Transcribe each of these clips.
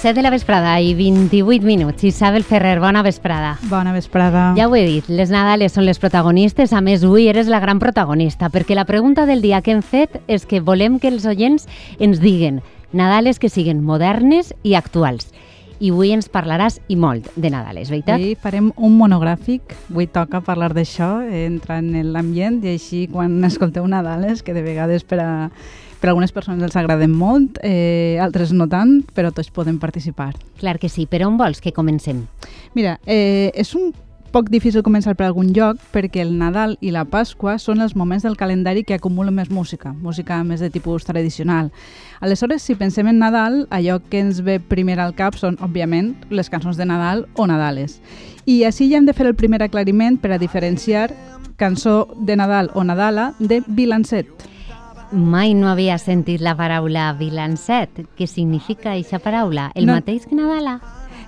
7 de la vesprada i 28 minuts. Isabel Ferrer, bona vesprada. Bona vesprada. Ja ho he dit, les Nadales són les protagonistes. A més, avui eres la gran protagonista, perquè la pregunta del dia que hem fet és que volem que els oients ens diguen Nadales que siguin modernes i actuals. I avui ens parlaràs i molt de Nadales, veritat? Avui farem un monogràfic. Avui toca parlar d'això, entrar en l'ambient i així quan escolteu Nadales, que de vegades per a per a algunes persones els agraden molt, eh, altres no tant, però tots podem participar. Clar que sí. Per on vols que comencem? Mira, eh, és un poc difícil començar per algun lloc perquè el Nadal i la Pasqua són els moments del calendari que acumulen més música, música més de tipus tradicional. Aleshores, si pensem en Nadal, allò que ens ve primer al cap són, òbviament, les cançons de Nadal o Nadales. I així ja hem de fer el primer aclariment per a diferenciar cançó de Nadal o Nadala de Vilancet. Mai no havia sentit la paraula vilancet. Què significa aquesta paraula? El No. mateix que Nadala?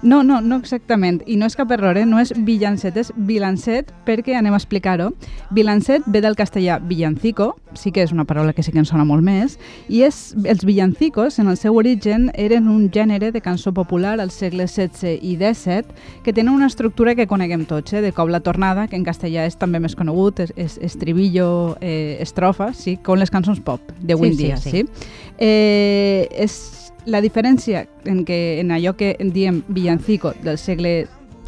No, no, no exactament. I no és cap error, eh? no és villancet, és vilancet, perquè anem a explicar-ho. Vilancet ve del castellà villancico, sí que és una paraula que sí que ens sona molt més, i és, els villancicos, en el seu origen, eren un gènere de cançó popular al segle XVI i XVII que tenen una estructura que coneguem tots, eh? de cobla tornada, que en castellà és també més conegut, és, és estribillo, eh, estrofa, sí, com les cançons pop d'avui Sí, en sí, dia. sí. Sí, Eh, és La diferencia en que en Ayoke Diem villancico del siglo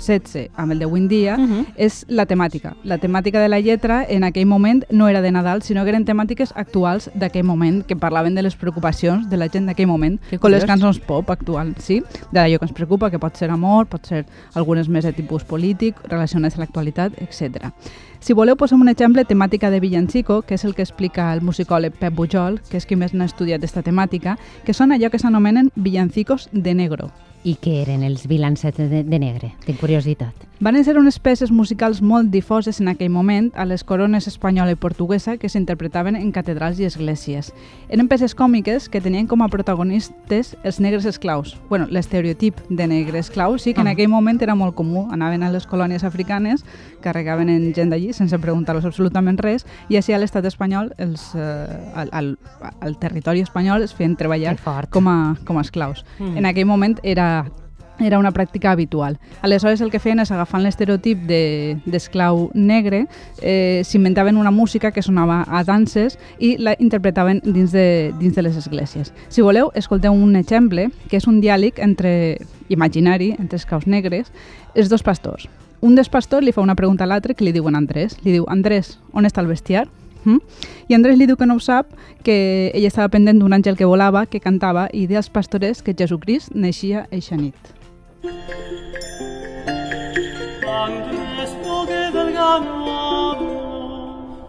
16 amb el de Wind Dia, uh -huh. és la temàtica. La temàtica de la lletra en aquell moment no era de Nadal, sinó que eren temàtiques actuals d'aquell moment, que parlaven de les preocupacions de la gent d'aquell moment, que amb les cançons pop actuals, sí? D'allò que ens preocupa, que pot ser amor, pot ser algunes més de tipus polític, relacionades a l'actualitat, etc. Si voleu, posem un exemple temàtica de Villancico, que és el que explica el musicòleg Pep Bujol, que és qui més n'ha estudiat aquesta temàtica, que són allò que s'anomenen villancicos de negro. I què eren els vilancets de, de negre? Tinc curiositat. Van ser unes peces musicals molt difoses en aquell moment a les corones espanyola i portuguesa que s'interpretaven en catedrals i esglésies. Eren peces còmiques que tenien com a protagonistes els negres esclaus. bueno, l'estereotip de negre esclau sí que en Ah. aquell moment era molt comú. Anaven a les colònies africanes, carregaven en gent d'allí sense preguntar-los absolutament res i així a l'estat espanyol, els, eh, al, al, al territori espanyol, es feien treballar com a, com a esclaus. Mm. En aquell moment era era una pràctica habitual. Aleshores el que feien és agafant l'estereotip de- d'esclau negre, eh, s'inventaven una música que sonava a danses i la interpretaven dins de, dins de les esglésies. Si voleu, escolteu un exemple, que és un diàleg entre imaginari, entre esclaus negres, els dos pastors. Un dels pastors li fa una pregunta a l'altre que li diuen Andrés. Li diu, Andrés, on està el bestiar? Mm? I Andrés li diu que no ho sap, que ell estava pendent d'un àngel que volava, que cantava i deia als pastorets que Jesucrist neixia eixa nit. Andres poge del ganado,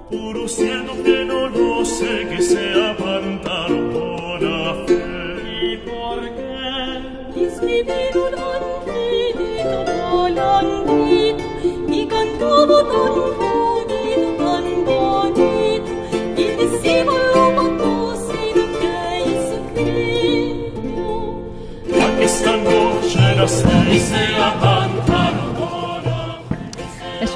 puro siendo que no lo sé que se pantano por fe. ¿Y por qué? Discribir un angelito volantito y cantavo tan listen.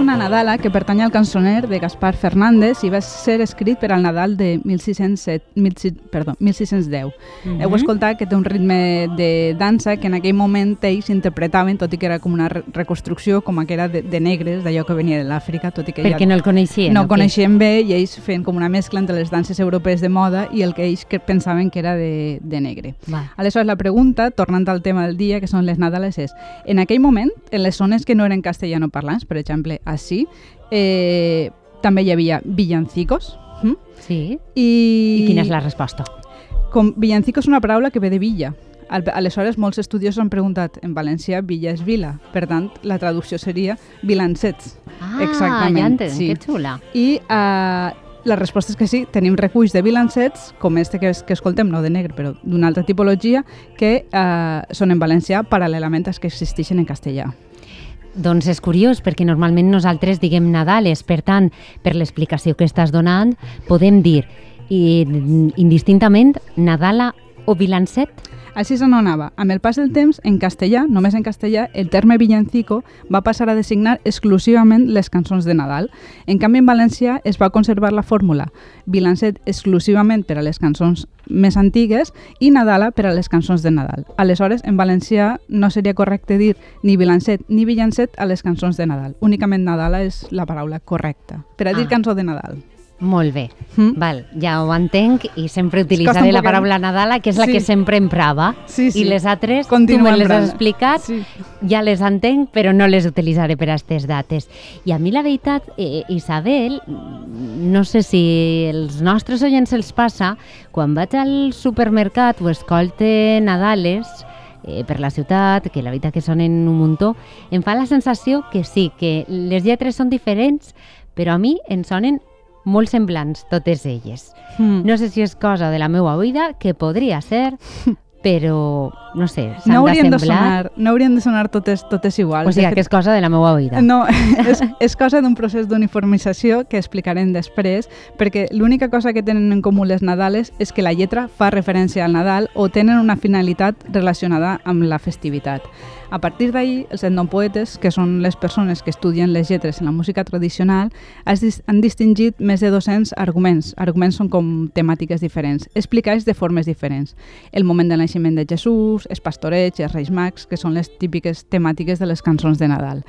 Una Nadala que pertany al cançoner de Gaspar Fernández i va ser escrit per al Nadal de 1607, 16, perdó, 1610. Mhm. Heu escoltat que té un ritme de dansa que en aquell moment ells interpretaven, tot i que era com una re- reconstrucció com a que era de, de negres, d'allò que venia de l'Àfrica, tot i que Perquè ja no el coneixien. no què? coneixien bé i ells feien com una mescla entre les danses europees de moda i el que ells que pensaven que era de, de negre. Va. Aleshores, la pregunta, tornant al tema del dia, que són les Nadales, és en aquell moment, en les zones que no eren castellanoparlants, per exemple, així, eh, també hi havia villancicos, hm? Sí? i, I quina és la resposta? com villancico és una paraula que ve de villa. Al- Aleshores, molts estudiosos han preguntat, en valencià, villa és vila. Per tant, la traducció seria vilancets. Ah, Exactament, ja entenc, sí. que xula. I eh, la resposta és que sí, tenim reculls de vilancets, com este que, es- que escoltem, no de negre, però d'una altra tipologia, que eh, són en valencià paral·lelament als que existeixen en castellà. Doncs és curiós, perquè normalment nosaltres diguem Nadales, per tant, per l'explicació que estàs donant, podem dir i, indistintament Nadala o Vilancet? Així s'anonava. Amb el pas del temps, en castellà, només en castellà, el terme villancico va passar a designar exclusivament les cançons de Nadal. En canvi, en valencià es va conservar la fórmula vilancet exclusivament per a les cançons més antigues i Nadala per a les cançons de Nadal. Aleshores, en valencià no seria correcte dir ni vilancet ni villancet a les cançons de Nadal. Únicament Nadala és la paraula correcta per a dir Ah. cançó de Nadal. Molt bé. Mm. Val, ja ho entenc i sempre utilitzaré la poquet. paraula Nadala, que és la Sí. que sempre emprava. Sí, sí. I les altres, Continua tu me les has explicat, Sí. ja les entenc, però no les utilitzaré per a aquestes dates. I a mi la veritat, eh, Isabel, no sé si els nostres oients els passa, quan vaig al supermercat o escolte Nadales, eh, per la ciutat, que la veritat que sonen un muntó, em fa la sensació que sí, que les lletres són diferents, però a mi em sonen molt semblants totes elles. Mm. No sé si és cosa de la meva oïda, que podria ser, però no sé, s'han No haurien, de d'assemblar. sonar, no haurien de sonar totes, totes iguals. O sigui, De que és cosa de la meva oïda. No, és, és cosa d'un procés d'uniformització que explicarem després, perquè l'única cosa que tenen en comú les Nadales és que la lletra fa referència al Nadal o tenen una finalitat relacionada amb la festivitat. A partir d'ahir, els etnopoetes, que són les persones que estudien les lletres en la música tradicional, han distingit més de 200 arguments. Arguments són com temàtiques diferents, explicats de formes diferents. El moment del naixement de Jesús, els pastorets, els reis mags, que són les típiques temàtiques de les cançons de Nadal.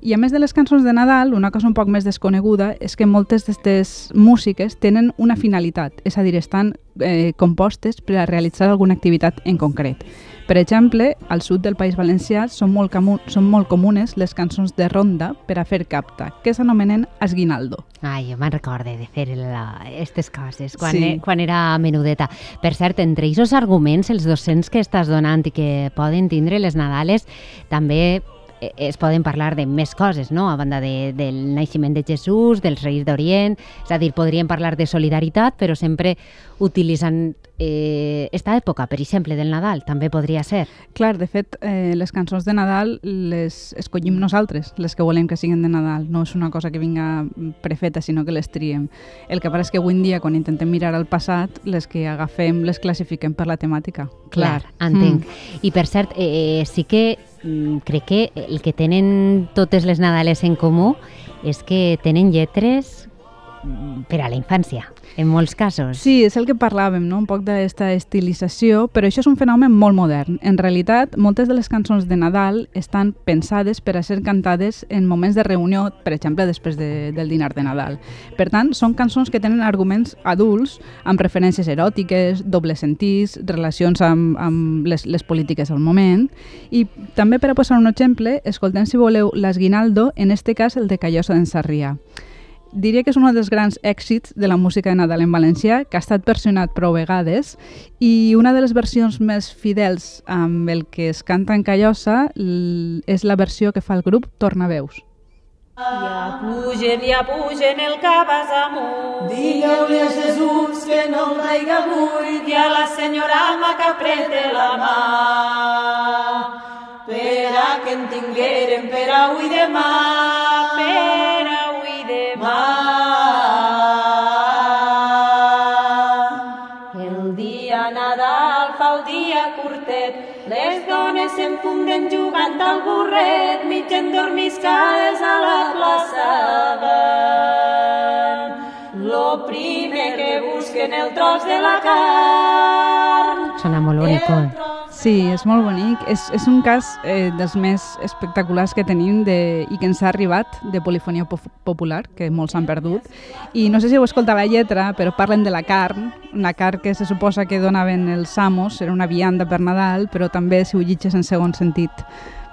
I a més de les cançons de Nadal, una cosa un poc més desconeguda és que moltes d'aquestes músiques tenen una finalitat, és a dir, estan eh, compostes per a realitzar alguna activitat en concret. Per exemple, al sud del País Valencià són molt, comu són molt comunes les cançons de ronda per a fer capta, que s'anomenen esguinaldo. Ai, jo me'n recorde de fer aquestes coses quan, Sí. sí. quan era menudeta. Per cert, entre aquests arguments, els docents que estàs donant i que poden tindre les Nadales, també eh, es poden parlar de més coses, no? A banda de, del naixement de Jesús, dels Reis d'Orient, és a dir, podríem parlar de solidaritat, però sempre utilitzant eh, esta època, per exemple, del Nadal, també podria ser. Clar, de fet, eh, les cançons de Nadal les escollim nosaltres, les que volem que siguin de Nadal. No és una cosa que vinga prefeta, sinó que les triem. El que passa és que avui en dia, quan intentem mirar al passat, les que agafem les classifiquem per la temàtica. Clar, entenc. Mm. I per cert, eh, sí que crec que el que tenen totes les Nadales en comú és que tenen lletres mm, per a la infància, en molts casos. Sí, és el que parlàvem, no? un poc d'aquesta estilització, però això és un fenomen molt modern. En realitat, moltes de les cançons de Nadal estan pensades per a ser cantades en moments de reunió, per exemple, després de, del dinar de Nadal. Per tant, són cançons que tenen arguments adults, amb referències eròtiques, dobles sentits, relacions amb, amb les, les polítiques del moment, i també per a posar un exemple, escoltem, si voleu, l'Esguinaldo, en este cas el de Callosa d'en Sarrià. Diria que és un dels grans èxits de la música de Nadal en valencià, que ha estat versionat prou vegades, i una de les versions més fidels amb el que es canta en Callosa és la versió que fa el grup Tornaveus. Ja pugen, ja pugen el cabàs amunt. Digueu-li a Jesús que no el traiga avui, I a la senyora Alma que aprete la mà. per a que en tinguérem per avui demà. Per s'enfunden jugant al burret, mig endormiscades a la plaça van. Lo primer que busquen el tros de la carn. Sona molt bonic, eh? Sí, és molt bonic. És, és un cas eh, dels més espectaculars que tenim de, i que ens ha arribat de polifonia po popular, que molts han perdut. I no sé si heu escoltat la lletra, però parlen de la carn, una carn que se suposa que donaven els amos, era una vianda per Nadal, però també, si ho llitges en segon sentit,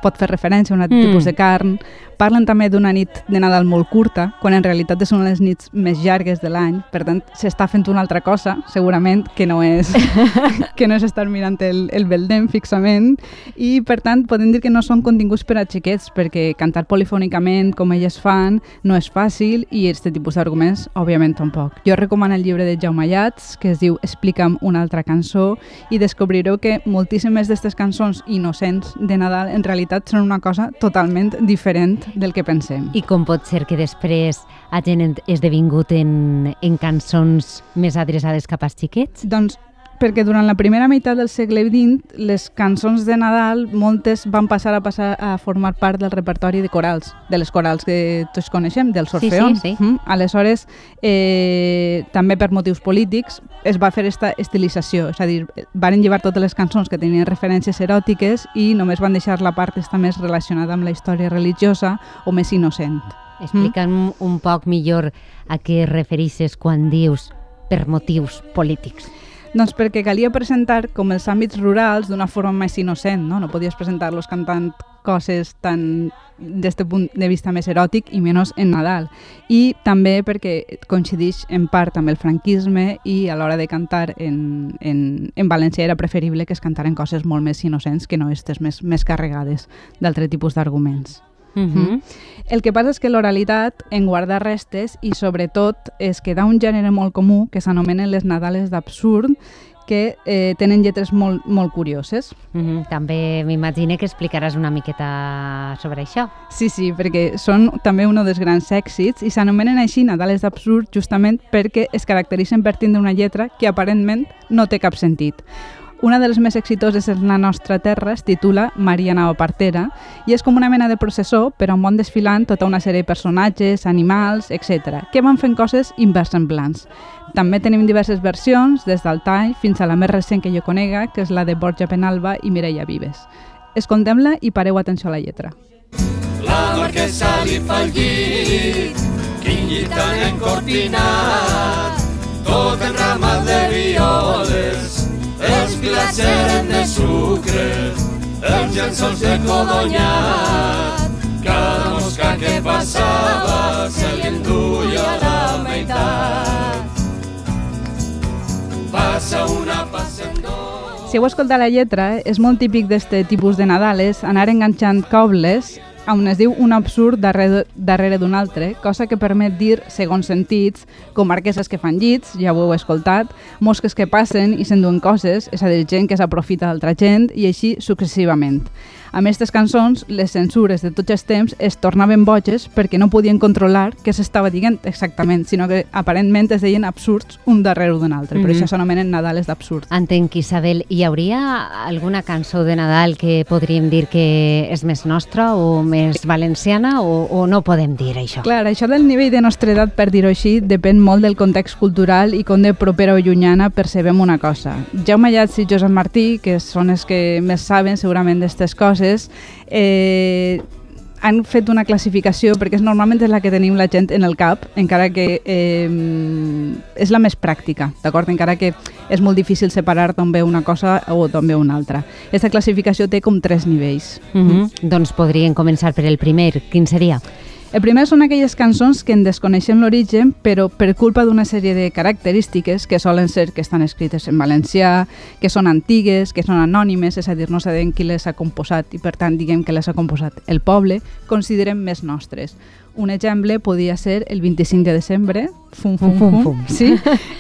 pot fer referència a un altre Mm. tipus de carn. Parlen també d'una nit de Nadal molt curta, quan en realitat és una de les nits més llargues de l'any, per tant s'està fent una altra cosa, segurament, que no és, que no és estar mirant el, el Beldem fixament, i per tant podem dir que no són continguts per a xiquets, perquè cantar polifònicament, com elles fan, no és fàcil, i aquest tipus d'arguments, òbviament, tampoc. Jo recomano el llibre de Jaume Llats, que es diu Explica'm una altra cançó, i descobrireu que moltíssimes d'aquestes cançons innocents de Nadal en realitat són una cosa totalment diferent del que pensem. I com pot ser que després hagin esdevingut en, en cançons més adreçades cap als xiquets? Doncs perquè durant la primera meitat del segle XX les cançons de Nadal moltes van passar a passar a formar part del repertori de corals, de les corals que tots coneixem, dels Sí, sí, orfeons. sí. Mm? Aleshores, eh, també per motius polítics, es va fer esta estilització, és a dir, van llevar totes les cançons que tenien referències eròtiques i només van deixar la part esta més relacionada amb la història religiosa o més innocent. Explica'm un poc millor a què refereixes quan dius per motius polítics. Doncs perquè calia presentar com els àmbits rurals d'una forma més innocent, no? No podies presentar-los cantant coses tan des del punt de vista més eròtic i menys en Nadal. I també perquè coincideix en part amb el franquisme i a l'hora de cantar en, en, en valencià era preferible que es cantaren coses molt més innocents que no estes més, més carregades d'altre tipus d'arguments. Uh -huh. El que passa és que l'oralitat en guarda restes i sobretot es queda un gènere molt comú que s'anomenen les Nadales d'absurd que eh, tenen lletres molt, molt curioses. Uh -huh. També m'imagine que explicaràs una miqueta sobre això. Sí, sí, perquè són també un dels grans èxits i s'anomenen així Nadales d'absurd justament perquè es caracteritzen per tindre una lletra que aparentment no té cap sentit. Una de les més exitoses en la nostra terra es titula Maria Nava Partera i és com una mena de processó, però on van desfilant tota una sèrie de personatges, animals, etc., que van fent coses inversemblants. També tenim diverses versions, des del tall fins a la més recent que jo conega, que és la de Borja Penalba i Mireia Vives. Escoltem-la i pareu atenció a la lletra. La marquesa li fa el llit, quin llit tan encortinat, tot en ramat de violes, els pilats eren de sucre, els llençols de codonyat, cada mosca que passava se li enduia la meitat. Passa una, passen dos... Si heu escoltat la lletra, és molt típic d'este tipus de Nadales anar enganxant cobles on es diu un absurd darrere, darrere d'un altre, cosa que permet dir segons sentits, com marqueses que fan llits, ja ho heu escoltat, mosques que passen i s'enduen coses, és a dir, gent que s'aprofita d'altra gent, i així successivament. Amb aquestes cançons, les censures de tots els temps es tornaven boges perquè no podien controlar què s'estava dient exactament, sinó que aparentment es deien absurds un darrere d'un altre. Per Mhm. això s'anomenen Nadales d'absurd. Entenc, Isabel, hi hauria alguna cançó de Nadal que podríem dir que és més nostra o més valenciana o, o no podem dir això? Clar, això del nivell de nostra edat, per dir-ho així, depèn molt del context cultural i com de propera o llunyana percebem una cosa. Jaume Llats i Josep Martí, que són els que més saben segurament d'aquestes coses, eh, han fet una classificació, perquè és, normalment és la que tenim la gent en el cap, encara que eh, és la més pràctica, d'acord? Encara que és molt difícil separar d'on ve una cosa o d'on ve una altra. Aquesta classificació té com tres nivells. Uh -huh. Doncs podríem començar per el primer. Quin seria? El primer són aquelles cançons que en desconeixem l'origen, però per culpa d'una sèrie de característiques que solen ser que estan escrites en valencià, que són antigues, que són anònimes, és a dir, no sabem qui les ha composat i per tant diguem que les ha composat el poble, considerem més nostres. Un exemple podia ser el 25 de desembre, fum, fum, Fum, fum, fum, sí,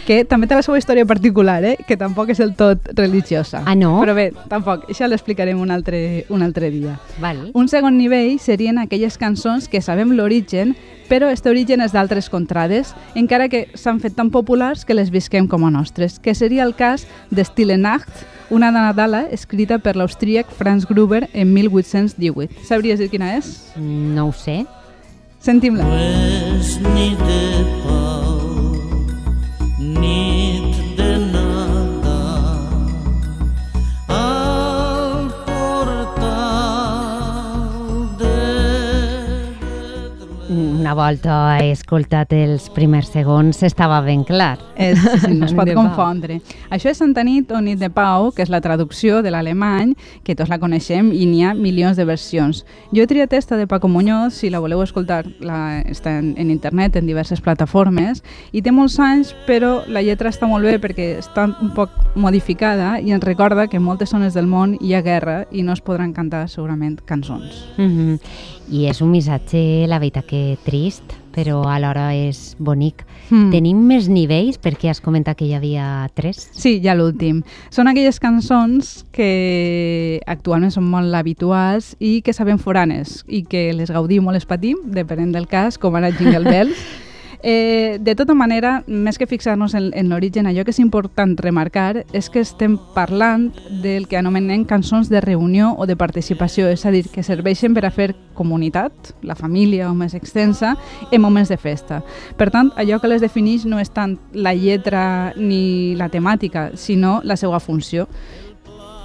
que també té la seva història particular, eh? que tampoc és el tot religiosa. Ah, no? Però bé, tampoc, això l'explicarem un altre, un altre dia. Val. Un segon nivell serien aquelles cançons que sabem l'origen, però este origen és d'altres contrades, encara que s'han fet tan populars que les visquem com a nostres, que seria el cas de Stille Nacht, una Nadala escrita per l'austríac Franz Gruber en 1818. Sabries dir quina és? No ho sé. Sentim-la. és nit de pau, Una volta he escoltat els primers segons, estava ben clar. És, sí, no es pot confondre. Això és Santa Nit o Nit de Pau, que és la traducció de l'alemany, que tots la coneixem i n'hi ha milions de versions. Jo he triat esta de Paco Muñoz, si la voleu escoltar, la, està en, en internet, en diverses plataformes, i té molts anys, però la lletra està molt bé perquè està un poc modificada i ens recorda que en moltes zones del món hi ha guerra i no es podran cantar segurament cançons. Uh -huh. I és un missatge, la veritat que trist, però alhora és bonic. Mm. Tenim més nivells, perquè has comentat que hi havia tres. Sí, ja l'últim. Són aquelles cançons que actualment són molt habituals i que sabem foranes i que les gaudim o les patim, depenent del cas, com ara Jingle Bells. Eh, de tota manera, més que fixar-nos en, en l'origen, allò que és important remarcar és que estem parlant del que anomenem cançons de reunió o de participació, és a dir, que serveixen per a fer comunitat, la família o més extensa, en moments de festa. Per tant, allò que les defineix no és tant la lletra ni la temàtica, sinó la seva funció.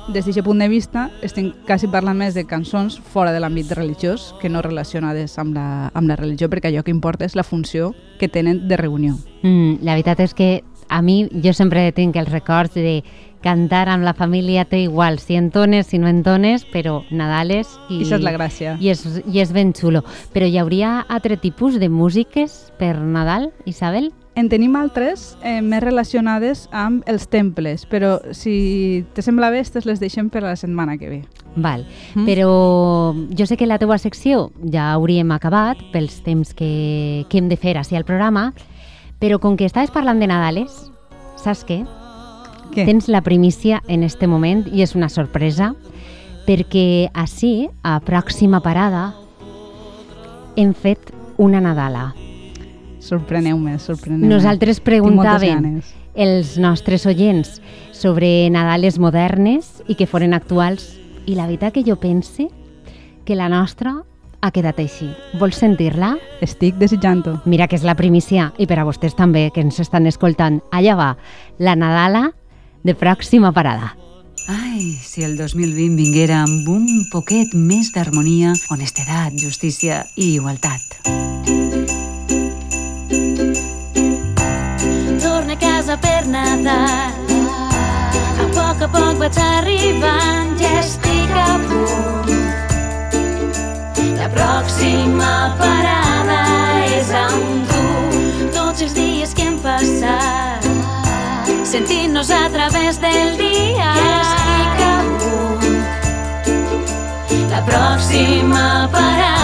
Des d'aquest punt de vista, estem quasi parlant més de cançons fora de l'àmbit religiós que no relacionades amb la, amb la religió, perquè allò que importa és la funció que tenen de reunió. Mm, la veritat és que a mi jo sempre tinc els records de cantar amb la família té igual, si entones, si no entones, però Nadales i... I això és la gràcia. I és, I és ben xulo. Però hi hauria altre tipus de músiques per Nadal, Isabel? En tenim altres eh, més relacionades amb els temples, però si te sembla bé, aquestes les deixem per a la setmana que ve. Val, Mm. però jo sé que la teua secció ja hauríem acabat pels temps que, que hem de fer així al programa, però com que estaves parlant de Nadales, saps què? Què? Tens la primícia en este moment i és una sorpresa perquè així, a pròxima parada, hem fet una Nadala. Sorpreneu-me, sorpreneu-me. Nosaltres preguntàvem els nostres oients sobre Nadales modernes i que foren actuals i la veritat que jo pense que la nostra ha quedat així. Vols sentir-la? Estic desitjant-ho. Mira que és la primícia i per a vostès també que ens estan escoltant. Allà va, la Nadala de pròxima parada. Ai, si el 2020 vinguera amb un poquet més d'harmonia, honestedat, justícia i igualtat. Torna a casa per Nadal. A poc a poc vaig arribant, ja estic a punt. La pròxima parada és amb tu. Tots els dies que hem passat, sentint-nos a través del dia. Ja estic a punt. La pròxima parada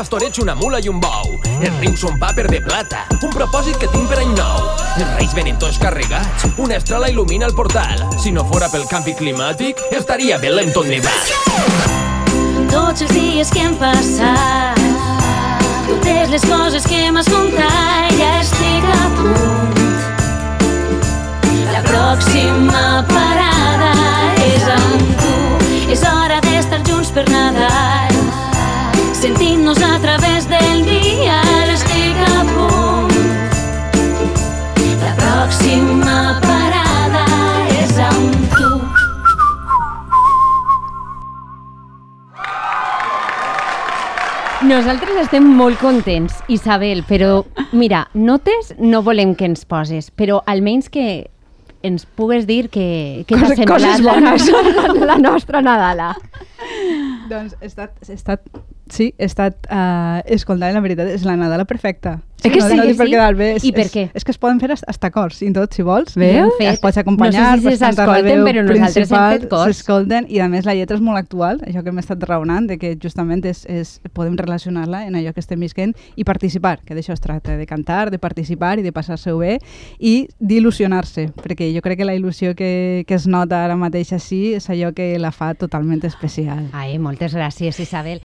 pastorets, una mula i un bou. Els rius són paper de plata, un propòsit que tinc per any nou. Els reis venen tots carregats, una estrela il·lumina el portal. Si no fora pel canvi climàtic, estaria Belén tot nevat. tots els dies que hem passat, totes les coses que m'has contat, Nosaltres estem molt contents, Isabel, però mira, notes no volem que ens poses, però almenys que ens pugues dir que, que t'ha Coses- semblat coses la bones. nostra, la nostra Nadala. Doncs he estat, he estat, sí, he estat uh, escoltant, la veritat, és la Nadala perfecta. Eh que no, sí, no que dic per sí? quedar bé. És, I per és, què? És que es poden fer hasta, cors, i tot, si vols. Bé, fet. Es pots acompanyar, No sé si s'escolten, però nosaltres hem fet cors. S'escolten, i a més la lletra és molt actual, això que hem estat raonant, de que justament és, és, podem relacionar-la en allò que estem visquent i participar, que d'això es tracta, de cantar, de participar i de passar-se-ho bé i d'il·lusionar-se, perquè jo crec que la il·lusió que, que es nota ara mateix així és allò que la fa totalment especial. Ai, moltes gràcies, Isabel.